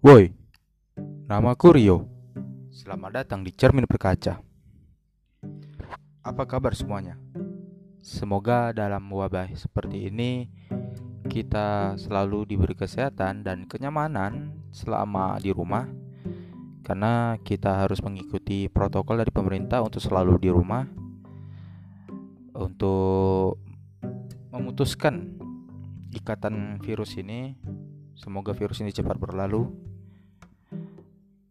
Woi, namaku Rio. Selamat datang di Cermin Berkaca. Apa kabar semuanya? Semoga dalam wabah seperti ini kita selalu diberi kesehatan dan kenyamanan selama di rumah karena kita harus mengikuti protokol dari pemerintah untuk selalu di rumah untuk memutuskan ikatan virus ini semoga virus ini cepat berlalu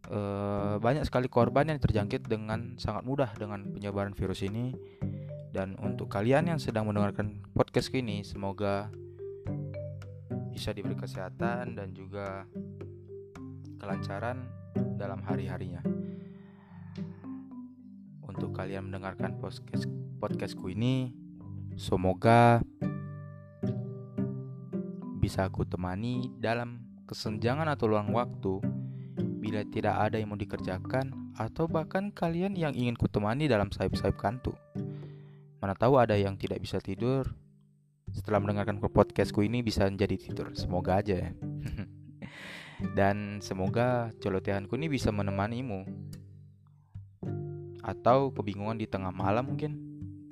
uh, banyak sekali korban yang terjangkit dengan sangat mudah dengan penyebaran virus ini dan untuk kalian yang sedang mendengarkan podcast ini semoga bisa diberi kesehatan dan juga kelancaran dalam hari-harinya. Untuk kalian mendengarkan podcast podcastku ini, semoga bisa aku temani dalam kesenjangan atau luang waktu bila tidak ada yang mau dikerjakan atau bahkan kalian yang ingin kutemani dalam sayap-sayap kantuk. Mana tahu ada yang tidak bisa tidur setelah mendengarkan podcastku ini bisa menjadi tidur. Semoga aja ya. Dan semoga celotehanku ini bisa menemanimu. Atau kebingungan di tengah malam mungkin.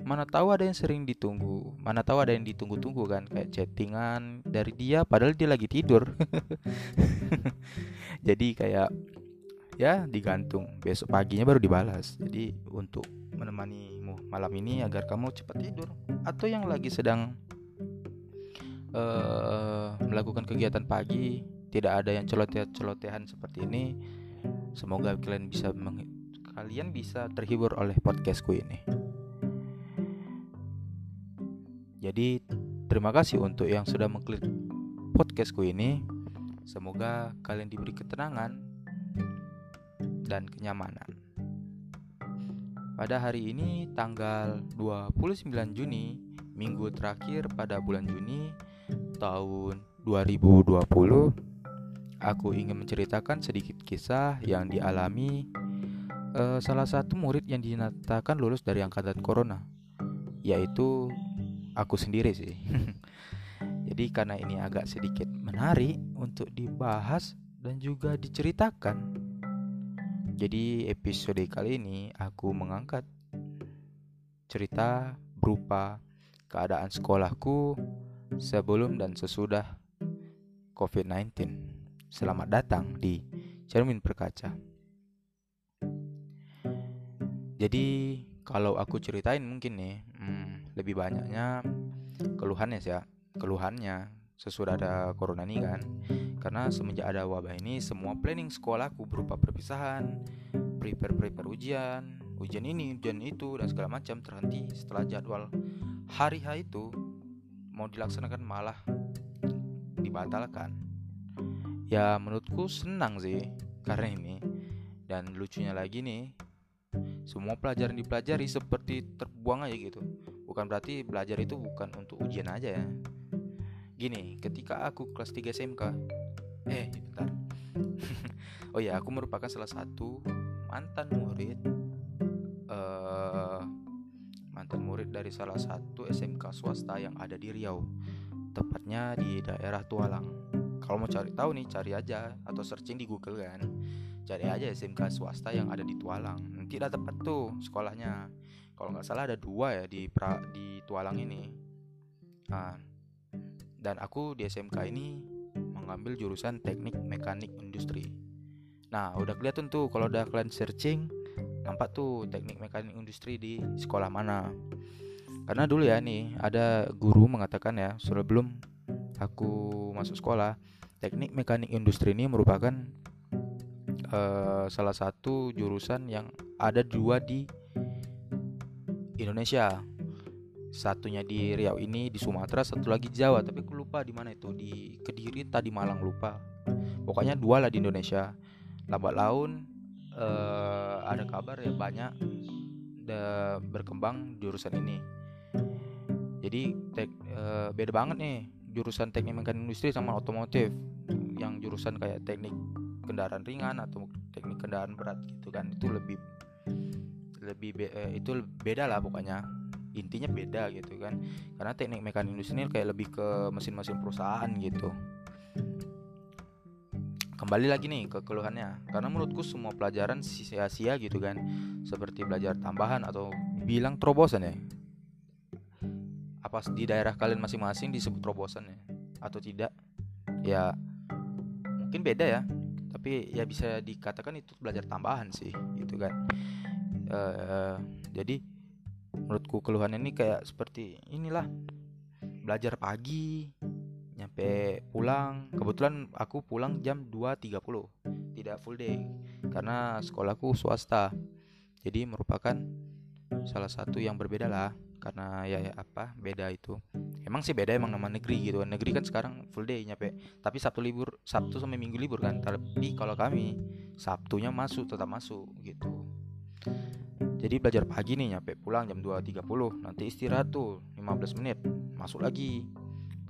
Mana tahu ada yang sering ditunggu. Mana tahu ada yang ditunggu-tunggu kan kayak chattingan dari dia padahal dia lagi tidur. jadi kayak ya digantung besok paginya baru dibalas jadi untuk menemanimu malam ini agar kamu cepat tidur atau yang lagi sedang uh, melakukan kegiatan pagi tidak ada yang celoteh-celotehan seperti ini semoga kalian bisa kalian bisa terhibur oleh podcastku ini jadi terima kasih untuk yang sudah mengklik podcastku ini Semoga kalian diberi ketenangan dan kenyamanan. Pada hari ini tanggal 29 Juni, minggu terakhir pada bulan Juni tahun 2020, aku ingin menceritakan sedikit kisah yang dialami uh, salah satu murid yang dinyatakan lulus dari angkatan corona, yaitu aku sendiri sih. Jadi karena ini agak sedikit menarik untuk dibahas dan juga diceritakan. Jadi episode kali ini aku mengangkat cerita berupa keadaan sekolahku sebelum dan sesudah COVID-19. Selamat datang di Cermin Berkaca. Jadi kalau aku ceritain mungkin nih lebih banyaknya keluhannya sih ya keluhannya sesudah ada corona ini kan. Karena semenjak ada wabah ini semua planning sekolahku berupa perpisahan prepare prepare ujian ujian ini ujian itu dan segala macam terhenti setelah jadwal hari H itu mau dilaksanakan malah dibatalkan. Ya menurutku senang sih karena ini. Dan lucunya lagi nih semua pelajaran dipelajari seperti terbuang aja gitu bukan berarti belajar itu bukan untuk ujian aja ya. Gini, ketika aku kelas 3 SMK Eh, bentar. Oh ya, aku merupakan salah satu mantan murid uh, Mantan murid dari salah satu SMK swasta yang ada di Riau. Tepatnya di daerah Tualang. Kalau mau cari tahu nih, cari aja Atau searching di Google kan. Cari aja SMK swasta yang ada di Tualang. Nanti tepat tuh sekolahnya Kalau nggak salah ada dua ya di pra, di Tualang ini Nah, dan aku di SMK ini mengambil jurusan teknik mekanik industri. Nah, udah kelihatan tuh kalau udah kalian searching nampak tuh teknik mekanik industri di sekolah mana. Karena dulu ya nih ada guru mengatakan ya sebelum aku masuk sekolah, teknik mekanik industri ini merupakan uh, salah satu jurusan yang ada dua di Indonesia. Satunya di Riau ini di Sumatera satu lagi Jawa tapi aku lupa di mana itu. Di Kediri tadi Malang lupa. Pokoknya dua lah di Indonesia. Lambat laun uh, ada kabar ya banyak berkembang jurusan ini. Jadi tek, uh, beda banget nih jurusan teknik mekanik industri sama otomotif. Yang jurusan kayak teknik kendaraan ringan atau teknik kendaraan berat gitu kan itu lebih lebih be, uh, itu beda lah pokoknya. Intinya beda gitu kan. Karena teknik mekanik industri ini kayak lebih ke mesin-mesin perusahaan gitu. Kembali lagi nih ke keluhannya. Karena menurutku semua pelajaran sia-sia gitu kan. Seperti belajar tambahan atau bilang terobosan ya. Apa di daerah kalian masing-masing disebut terobosan ya? Atau tidak? Ya mungkin beda ya. Tapi ya bisa dikatakan itu belajar tambahan sih gitu kan uh, jadi menurutku keluhan ini kayak seperti inilah belajar pagi nyampe pulang. Kebetulan aku pulang jam 2.30 tidak full day karena sekolahku swasta. Jadi merupakan salah satu yang berbeda lah karena ya, ya apa beda itu. Emang sih beda emang nama negeri gitu negeri kan sekarang full day nyampe. Tapi sabtu libur sabtu sampai minggu libur kan. Tapi kalau kami sabtunya masuk tetap masuk gitu jadi belajar pagi nih nyampe pulang jam 2.30 nanti istirahat tuh 15 menit masuk lagi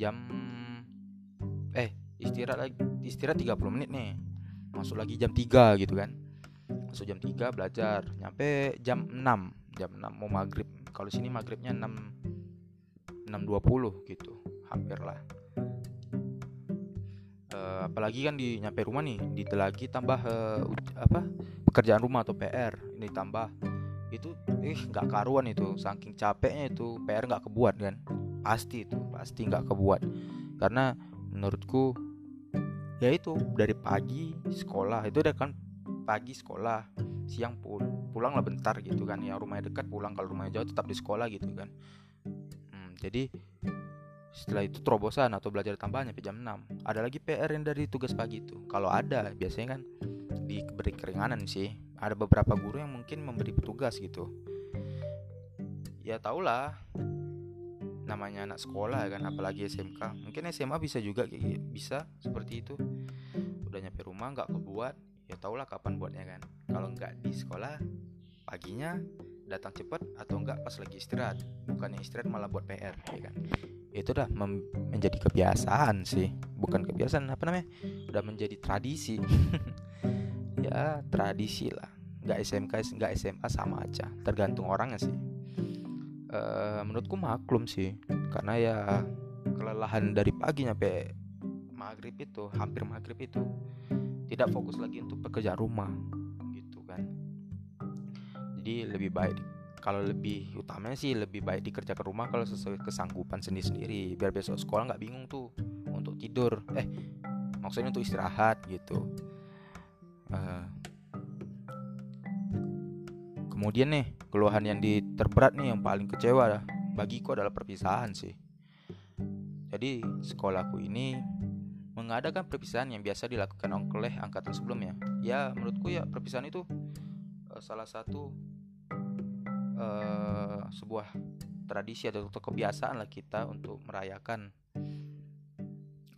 jam eh istirahat lagi istirahat 30 menit nih masuk lagi jam 3 gitu kan. Masuk jam 3 belajar nyampe jam 6 jam 6 mau maghrib kalau sini maghribnya 6 6.20 gitu hampir lah. Uh, apalagi kan di nyampe rumah nih lagi tambah uh, apa pekerjaan rumah atau PR ini tambah itu ih nggak karuan itu. Saking capeknya itu PR nggak kebuat kan? Pasti itu pasti nggak kebuat. Karena menurutku ya itu dari pagi sekolah itu udah kan pagi sekolah siang pul pulang lah bentar gitu kan. Ya rumahnya dekat pulang. Kalau rumahnya jauh tetap di sekolah gitu kan. Hmm, jadi setelah itu terobosan atau belajar tambahan sampai jam 6 ada lagi PR yang dari tugas pagi itu. Kalau ada biasanya kan diberi keringanan sih ada beberapa guru yang mungkin memberi petugas gitu. Ya tahulah namanya anak sekolah kan apalagi SMK mungkin SMA bisa juga kayak bisa seperti itu. Udah nyampe rumah nggak kebuat ya tahulah kapan buatnya kan. Kalau nggak di sekolah paginya datang cepat atau enggak pas lagi istirahat. Bukannya istirahat malah buat PR ya kan. Itu udah menjadi kebiasaan sih. Bukan kebiasaan apa namanya? Udah menjadi tradisi ya tradisi lah. Nggak SMK nggak SMA sama aja. Tergantung orangnya sih. Uh, menurutku maklum sih. Karena ya kelelahan dari pagi nyampe maghrib itu hampir maghrib itu tidak fokus lagi untuk pekerjaan rumah gitu kan. Jadi lebih baik kalau lebih utamanya sih lebih baik dikerjakan rumah kalau sesuai kesanggupan sendiri sendiri biar besok sekolah nggak bingung tuh untuk tidur. Eh maksudnya untuk istirahat gitu uh, kemudian nih keluhan yang di terberat nih yang paling kecewa bagiku adalah perpisahan sih. Jadi sekolahku ini mengadakan perpisahan yang biasa dilakukan oleh angkatan sebelumnya. Ya menurutku ya perpisahan itu uh, salah satu uh, sebuah tradisi atau kebiasaan lah kita untuk merayakan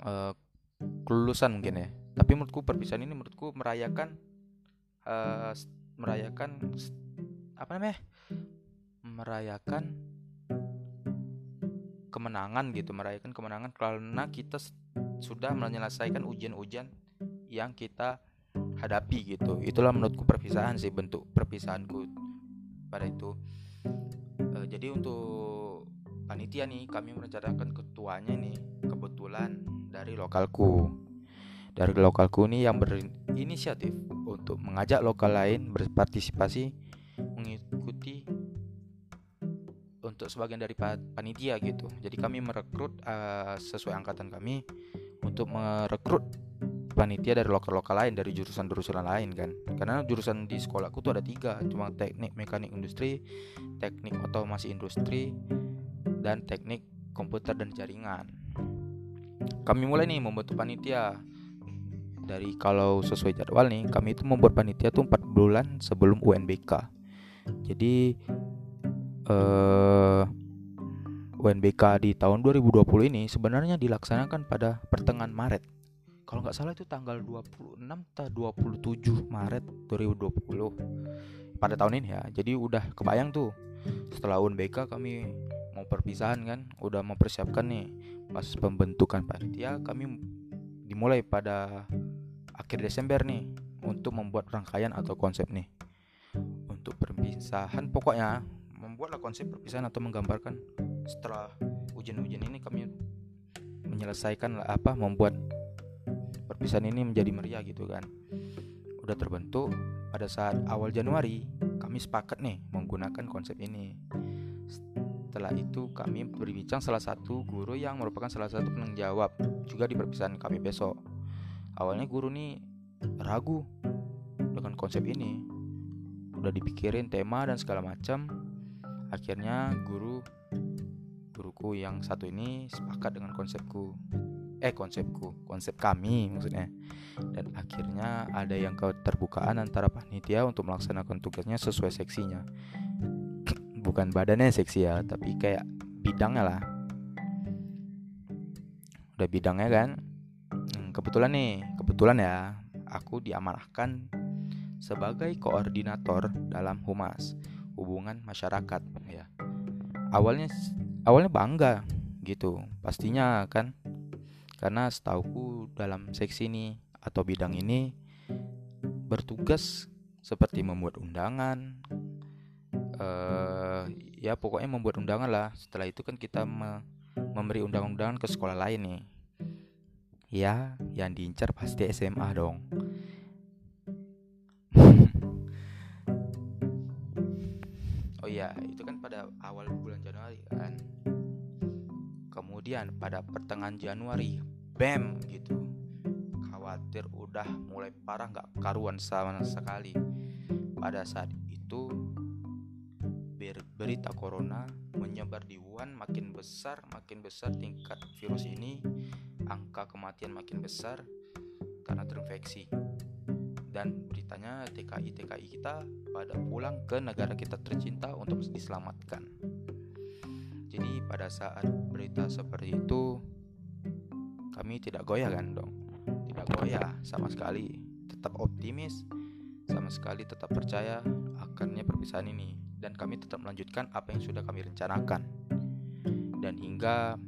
uh, kelulusan mungkin ya tapi menurutku perpisahan ini menurutku merayakan uh, merayakan apa namanya? Merayakan kemenangan gitu merayakan kemenangan karena kita sudah menyelesaikan ujian-ujian yang kita hadapi gitu. Itulah menurutku perpisahan sih bentuk perpisahanku pada itu. E, jadi untuk panitia nih kami merencanakan ketuanya nih kebetulan dari lokalku dari lokalku nih yang berinisiatif untuk mengajak lokal lain berpartisipasi mengikuti untuk sebagian dari panitia gitu. Jadi kami merekrut uh, sesuai angkatan kami untuk merekrut panitia dari lokal-lokal lain dari jurusan-jurusan lain kan. Karena jurusan di sekolahku tuh ada tiga, cuma teknik mekanik industri, teknik otomasi industri, dan teknik komputer dan jaringan. Kami mulai nih membentuk panitia dari kalau sesuai jadwal nih kami itu membuat panitia tuh 4 bulan sebelum UNBK jadi eh, UNBK di tahun 2020 ini sebenarnya dilaksanakan pada pertengahan Maret. Kalau nggak salah itu tanggal 26 atau 27 Maret 2020 pada tahun ini ya. Jadi udah kebayang tuh setelah UNBK kami mau perpisahan kan, udah mempersiapkan nih pas pembentukan panitia kami dimulai pada akhir Desember nih untuk membuat rangkaian atau konsep nih. Untuk perpisahan pokoknya membuatlah konsep perpisahan atau menggambarkan setelah ujian-ujian ini kami menyelesaikan apa membuat perpisahan ini menjadi meriah gitu kan. Udah terbentuk pada saat awal Januari kami sepakat nih menggunakan konsep ini. Setelah itu kami berbincang salah satu guru yang merupakan salah satu penanggung jawab juga di perpisahan kami besok awalnya guru nih ragu dengan konsep ini. Udah dipikirin tema dan segala macam akhirnya guru guruku yang satu ini sepakat dengan konsepku. Eh konsepku konsep kami maksudnya. Dan akhirnya ada yang keterbukaan antara panitia untuk melaksanakan tugasnya sesuai seksinya. Bukan badannya seksi ya tapi kayak bidangnya lah. Udah bidangnya kan? Hmm, kebetulan nih kebetulan ya aku diamanahkan sebagai koordinator dalam humas hubungan masyarakat ya. Awalnya awalnya bangga gitu pastinya kan. Karena setauku dalam seksi ini atau bidang ini bertugas seperti membuat undangan uh, ya pokoknya membuat undangan lah. Setelah itu kan kita me memberi undangan-undangan ke sekolah lain nih ya yang diincar pasti SMA dong. Oh iya itu kan pada awal bulan Januari kan. Kemudian pada pertengahan Januari bam gitu. Khawatir udah mulai parah nggak karuan sama sekali. Pada saat itu berita corona menyebar di Wuhan makin besar makin besar tingkat virus ini angka kematian makin besar karena terinfeksi dan beritanya TKI TKI kita pada pulang ke negara kita tercinta untuk diselamatkan jadi pada saat berita seperti itu kami tidak goyah kan dong. Tidak goyah sama sekali. Tetap optimis, sama sekali tetap percaya akannya perpisahan ini dan kami tetap melanjutkan apa yang sudah kami rencanakan. Dan hingga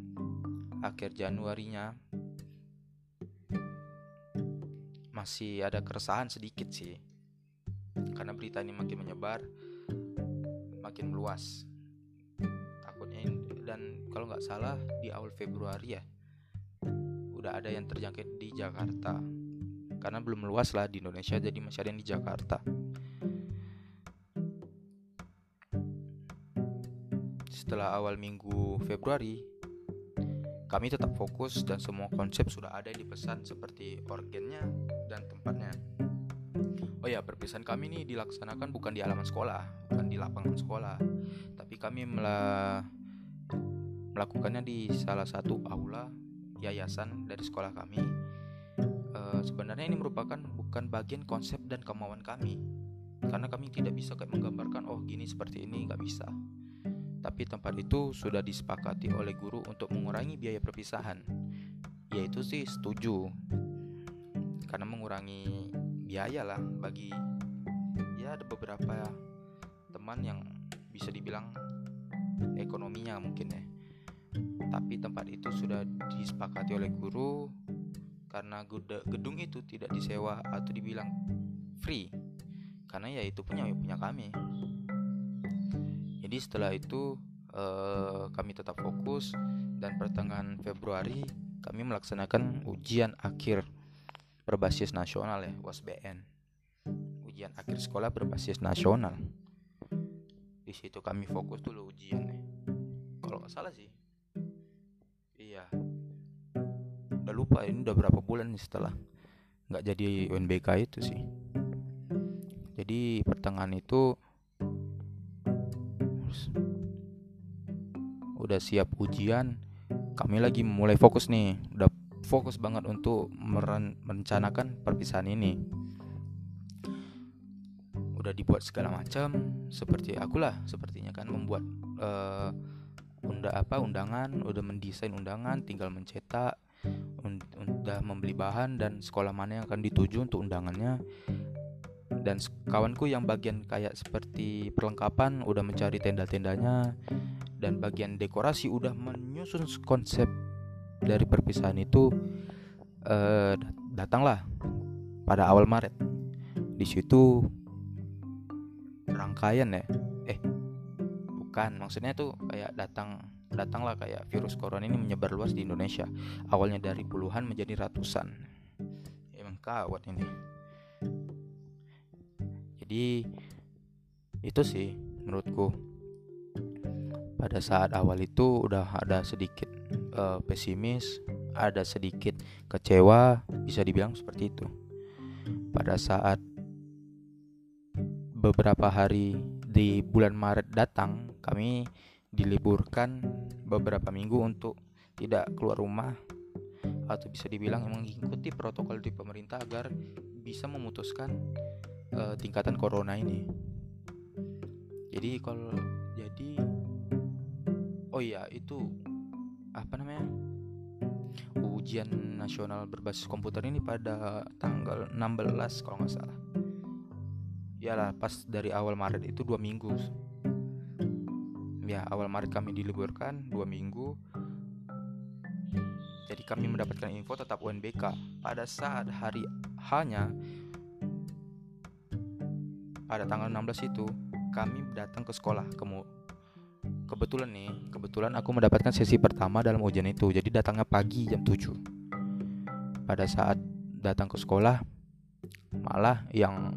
akhir Januarinya masih ada keresahan sedikit sih. Karena berita ini makin menyebar, makin meluas. Dan kalau nggak salah di awal Februari ya udah ada yang terjangkit di Jakarta. Karena belum luas lah di Indonesia jadi masih ada yang di Jakarta. Setelah awal minggu Februari kami tetap fokus dan semua konsep sudah ada di pesan seperti organnya dan tempatnya Oh ya, perpisahan kami ini dilaksanakan bukan di halaman sekolah, bukan di lapangan sekolah, tapi kami melah melakukannya di salah satu aula yayasan dari sekolah kami. E, sebenarnya ini merupakan bukan bagian konsep dan kemauan kami, karena kami tidak bisa kayak menggambarkan oh gini seperti ini nggak bisa. Tapi tempat itu sudah disepakati oleh guru untuk mengurangi biaya perpisahan. Yaitu sih setuju, karena mengurangi biaya lah bagi ya ada beberapa teman yang bisa dibilang ekonominya mungkin ya. Tapi tempat itu sudah disepakati oleh guru karena gedung itu tidak disewa atau dibilang free. Karena ya itu punya punya kami jadi setelah itu eh, kami tetap fokus dan pertengahan Februari kami melaksanakan ujian akhir berbasis nasional ya UASBN ujian akhir sekolah berbasis nasional. Di situ kami fokus dulu ujian kalau nggak salah sih. Iya. Udah lupa ini udah berapa bulan nih setelah nggak jadi UNBK itu sih. Jadi pertengahan itu udah siap ujian kami lagi mulai fokus nih. Udah fokus banget untuk merencanakan perpisahan ini. Udah dibuat segala macam seperti akulah sepertinya kan membuat uh, unda apa undangan udah mendesain undangan tinggal mencetak udah membeli bahan dan sekolah mana yang akan dituju untuk undangannya dan kawanku yang bagian kayak seperti perlengkapan udah mencari tenda-tendanya dan bagian dekorasi udah menyusun konsep dari perpisahan itu uh, datanglah pada awal Maret. Di situ rangkaian ya. Bukan maksudnya tuh kayak datang datanglah kayak virus corona ini menyebar luas di Indonesia. Awalnya dari puluhan menjadi ratusan. Kawat ini jadi itu sih menurutku. Pada saat awal itu udah ada sedikit uh, pesimis ada sedikit kecewa bisa dibilang seperti itu. Pada saat beberapa hari di bulan Maret datang kami diliburkan beberapa minggu untuk tidak keluar rumah atau bisa dibilang mengikuti protokol di pemerintah agar bisa memutuskan uh, tingkatan corona ini. Jadi kalau jadi oh iya itu apa namanya? ujian nasional berbasis komputer ini pada tanggal 16 kalau nggak salah. Yalah pas dari awal Maret itu dua minggu. Ya awal Maret kami diliburkan dua minggu. Jadi kami mendapatkan info tetap UNBK pada saat hari hanya pada tanggal 16 itu kami datang ke sekolah. Kemu kebetulan nih kebetulan aku mendapatkan sesi pertama dalam ujian itu. Jadi datangnya pagi jam 7 pada saat datang ke sekolah malah yang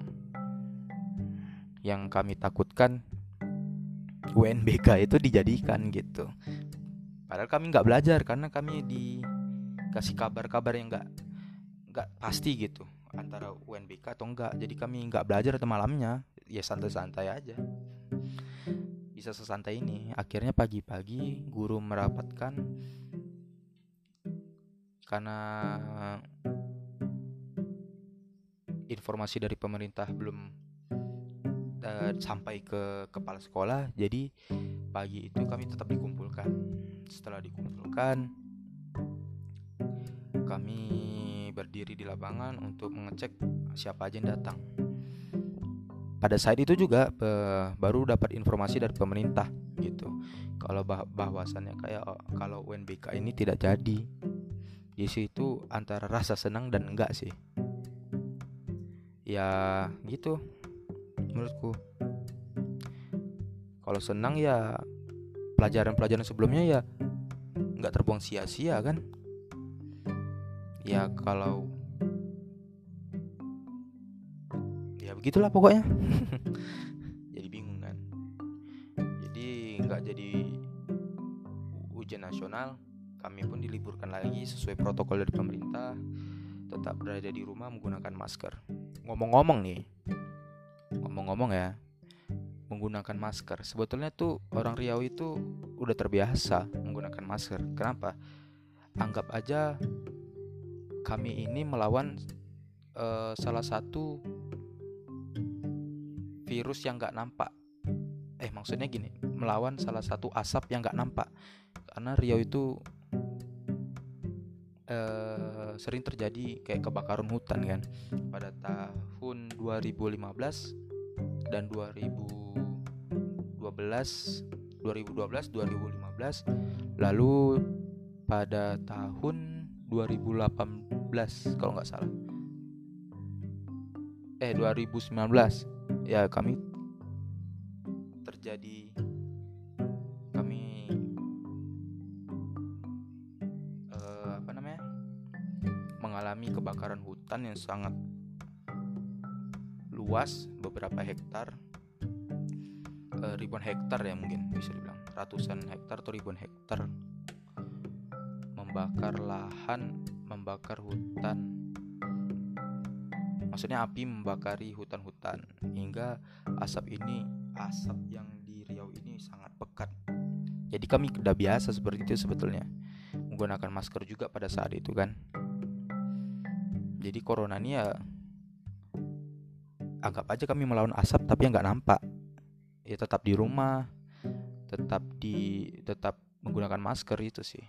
yang kami takutkan UNBK itu dijadikan gitu. Padahal kami nggak belajar karena kami dikasih kabar-kabar yang nggak nggak pasti gitu antara UNBK atau enggak. Jadi kami nggak belajar atau malamnya. Ya santai-santai aja. Bisa sesantai ini. Akhirnya pagi-pagi guru merapatkan karena informasi dari pemerintah belum uh, sampai ke kepala sekolah. Jadi pagi itu kami tetap dikumpulkan. Setelah dikumpulkan kami berdiri di lapangan untuk mengecek siapa aja yang datang. Pada saat itu juga baru dapat informasi dari pemerintah gitu. Kalau bah bahwasannya kayak oh, kalau UNBK ini tidak jadi. Di situ antara rasa senang dan enggak sih. Ya gitu menurutku. Kalau senang ya pelajaran-pelajaran sebelumnya ya nggak terbuang sia-sia kan ya kalau ya begitulah pokoknya. Jadi bingung kan. Jadi nggak jadi ujian nasional kami pun diliburkan lagi sesuai protokol dari pemerintah tetap berada di rumah menggunakan masker. Ngomong-ngomong nih ngomong-ngomong ya menggunakan masker. Sebetulnya tuh orang Riau itu udah terbiasa menggunakan masker. Kenapa? Anggap aja kami ini melawan uh, salah satu virus yang nggak nampak. Eh maksudnya gini melawan salah satu asap yang nggak nampak. Karena Riau itu uh, sering terjadi kayak kebakaran hutan kan? Pada tahun 2015 dan 2012 2012 2015 lalu pada tahun 2018 kalau nggak salah. Eh 2019 ya kami terjadi kami uh, apa namanya mengalami kebakaran hutan yang sangat luas beberapa hektar e, ribuan hektar ya mungkin bisa dibilang. Ratusan hektar atau ribuan hektar membakar lahan membakar hutan. Maksudnya api membakari hutan-hutan hingga asap ini asap yang di Riau ini sangat pekat. Jadi kami sudah biasa seperti itu sebetulnya menggunakan masker juga pada saat itu kan. Jadi corona ini ya anggap aja kami melawan asap tapi nggak nampak. Ya tetap di rumah tetap di tetap menggunakan masker itu sih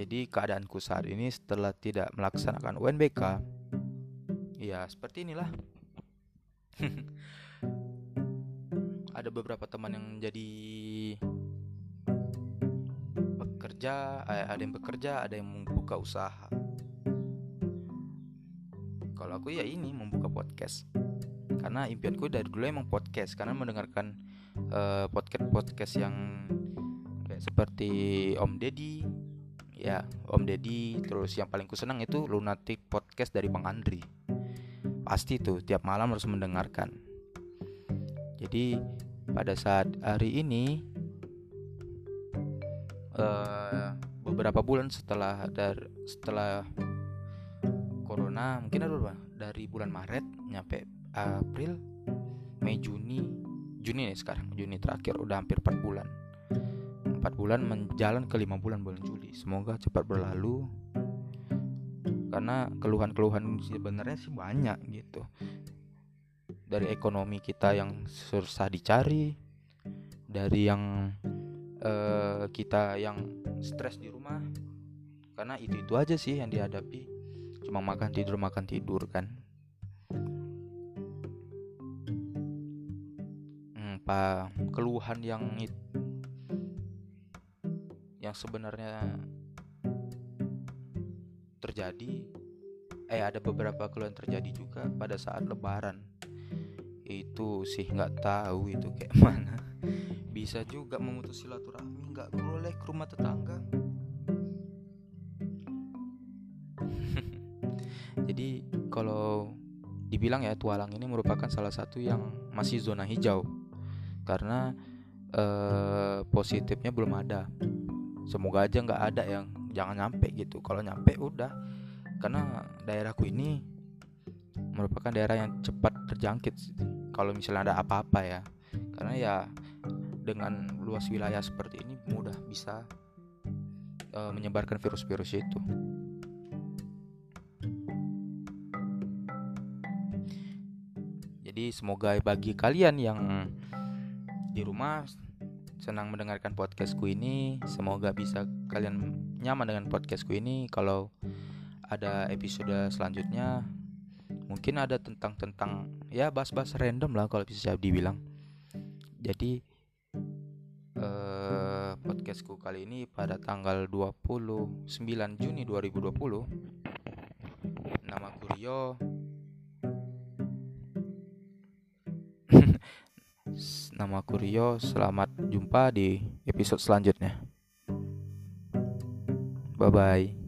jadi keadaanku saat ini setelah tidak melaksanakan UNBK ya seperti inilah. Ada beberapa teman yang jadi bekerja eh, ada yang bekerja ada yang membuka usaha. Kalau aku ya ini membuka podcast. Karena impianku dari dulu emang podcast karena mendengarkan uh, eh, podcast podcast yang kayak seperti Om Deddy ya Om Deddy. Terus yang paling ku senang itu Lunatic Podcast dari Bang Andri. Pasti tuh tiap malam harus mendengarkan. Jadi pada saat hari ini uh, beberapa bulan setelah dari setelah corona mungkin ada berapa? Dari bulan Maret nyampe April Mei Juni Juni nih sekarang Juni terakhir udah hampir 4 bulan 4 bulan menjalan ke 5 bulan bulan Juli. Semoga cepat berlalu. Karena keluhan-keluhan sebenarnya sih banyak gitu. Dari ekonomi kita yang susah dicari dari yang uh, kita yang stres di rumah. Karena itu itu aja sih yang dihadapi. Cuma makan tidur makan tidur kan. Apa keluhan yang yang sebenarnya terjadi eh ada beberapa keluhan terjadi juga pada saat lebaran. Itu sih nggak tahu itu kayak mana. Bisa juga memutus silaturahmi nggak boleh ke rumah tetangga. Jadi kalau dibilang ya tualang ini merupakan salah satu yang masih zona hijau. Karena eh, positifnya belum ada semoga aja nggak ada yang jangan nyampe gitu. Kalau nyampe udah. Karena daerahku ini merupakan daerah yang cepat terjangkit kalau misalnya ada apa-apa ya. Karena ya dengan luas wilayah seperti ini mudah bisa uh, menyebarkan virus-virus itu. Jadi semoga bagi kalian yang di rumah senang mendengarkan podcastku ini. Semoga bisa kalian nyaman dengan podcastku ini. Kalau ada episode selanjutnya, mungkin ada tentang tentang ya bahas-bahas random lah kalau bisa dibilang. Jadi eh, podcastku kali ini pada tanggal 29 Juni 2020 nama Rio Nama aku Rio, selamat jumpa di episode selanjutnya. Bye bye.